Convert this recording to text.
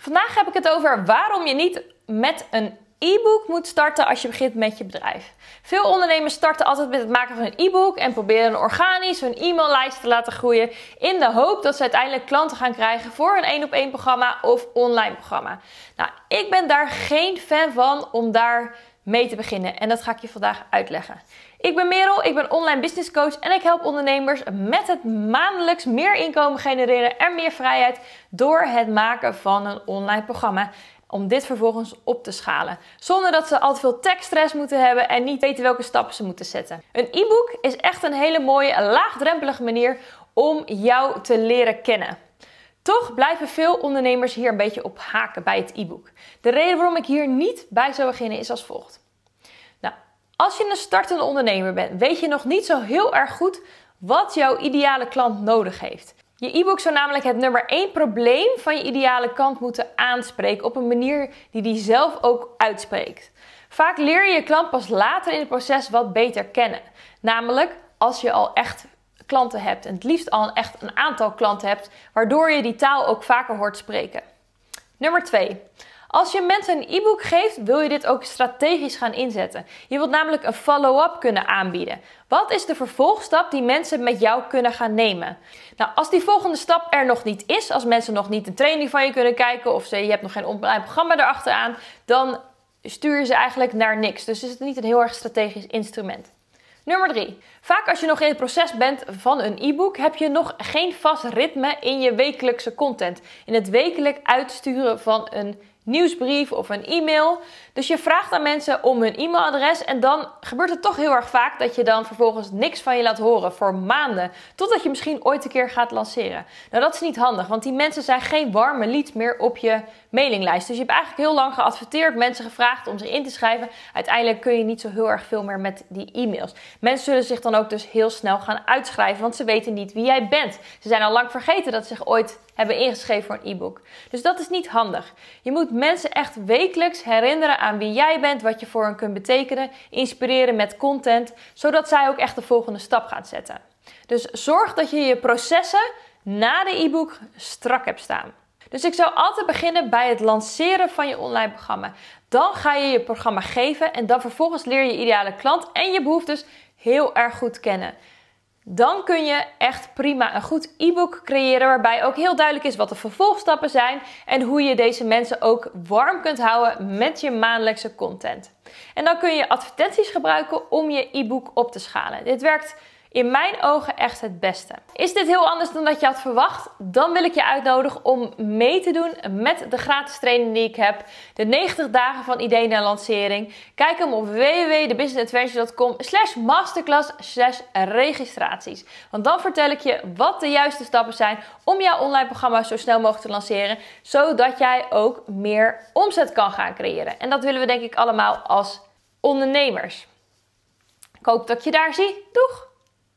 Vandaag heb ik het over waarom je niet met een e-book moet starten als je begint met je bedrijf. Veel ondernemers starten altijd met het maken van een e-book en proberen organisch hun e-maillijst te laten groeien in de hoop dat ze uiteindelijk klanten gaan krijgen voor een één op één programma of online programma. Nou, ik ben daar geen fan van om daar mee te beginnen en dat ga ik je vandaag uitleggen. Ik ben Merel, ik ben online business coach en ik help ondernemers met het maandelijks meer inkomen genereren en meer vrijheid door het maken van een online programma om dit vervolgens op te schalen. Zonder dat ze al te veel tekststress moeten hebben en niet weten welke stappen ze moeten zetten. Een e-book is echt een hele mooie, laagdrempelige manier om jou te leren kennen. Toch blijven veel ondernemers hier een beetje op haken bij het e-book. De reden waarom ik hier niet bij zou beginnen is als volgt. Nou, als je een startende ondernemer bent, weet je nog niet zo heel erg goed wat jouw ideale klant nodig heeft. Je e-book zou namelijk het nummer 1 probleem van je ideale klant moeten aanspreken op een manier die die zelf ook uitspreekt. Vaak leer je je klant pas later in het proces wat beter kennen. Namelijk als je al echt klanten hebt en het liefst al echt een aantal klanten hebt, waardoor je die taal ook vaker hoort spreken. Nummer 2. Als je mensen een e-book geeft, wil je dit ook strategisch gaan inzetten. Je wilt namelijk een follow-up kunnen aanbieden. Wat is de vervolgstap die mensen met jou kunnen gaan nemen? Nou, als die volgende stap er nog niet is, als mensen nog niet een training van je kunnen kijken of je hebt nog geen online programma erachteraan, dan stuur je ze eigenlijk naar niks. Dus is het niet een heel erg strategisch instrument. Nummer 3. Vaak als je nog in het proces bent van een e-book, heb je nog geen vast ritme in je wekelijkse content. In het wekelijk uitsturen van een nieuwsbrief of een e-mail. Dus je vraagt aan mensen om hun e-mailadres en dan gebeurt het toch heel erg vaak dat je dan vervolgens niks van je laat horen voor maanden. Totdat je misschien ooit een keer gaat lanceren. Nou, dat is niet handig, want die mensen zijn geen warme leads meer op je mailinglijst. Dus je hebt eigenlijk heel lang geadverteerd, mensen gevraagd om zich in te schrijven. Uiteindelijk kun je niet zo heel erg veel meer met die e-mails. Mensen zullen zich dan ook dus heel snel gaan uitschrijven, want ze weten niet wie jij bent. Ze zijn al lang vergeten dat ze zich ooit hebben ingeschreven voor een e-book. Dus dat is niet handig. Je moet mensen echt wekelijks herinneren aan wie jij bent, wat je voor hen kunt betekenen, inspireren met content, zodat zij ook echt de volgende stap gaan zetten. Dus zorg dat je je processen na de e-book strak hebt staan. Dus ik zou altijd beginnen bij het lanceren van je online programma. Dan ga je je programma geven en dan vervolgens leer je ideale klant en je behoeftes heel erg goed kennen. Dan kun je echt prima een goed e-book creëren waarbij ook heel duidelijk is wat de vervolgstappen zijn en hoe je deze mensen ook warm kunt houden met je maandelijkse content. En dan kun je advertenties gebruiken om je e-book op te schalen. Dit werkt in mijn ogen echt het beste. Is dit heel anders dan dat je had verwacht? Dan wil ik je uitnodigen om mee te doen met de gratis training die ik heb. De 90 dagen van idee naar lancering. Kijk hem op www.thebusinessadventure.com slash masterclass slash registraties. Want dan vertel ik je wat de juiste stappen zijn om jouw online programma zo snel mogelijk te lanceren. Zodat jij ook meer omzet kan gaan creëren. En dat willen we denk ik allemaal als ondernemers. Ik hoop dat ik je daar zie. Doeg!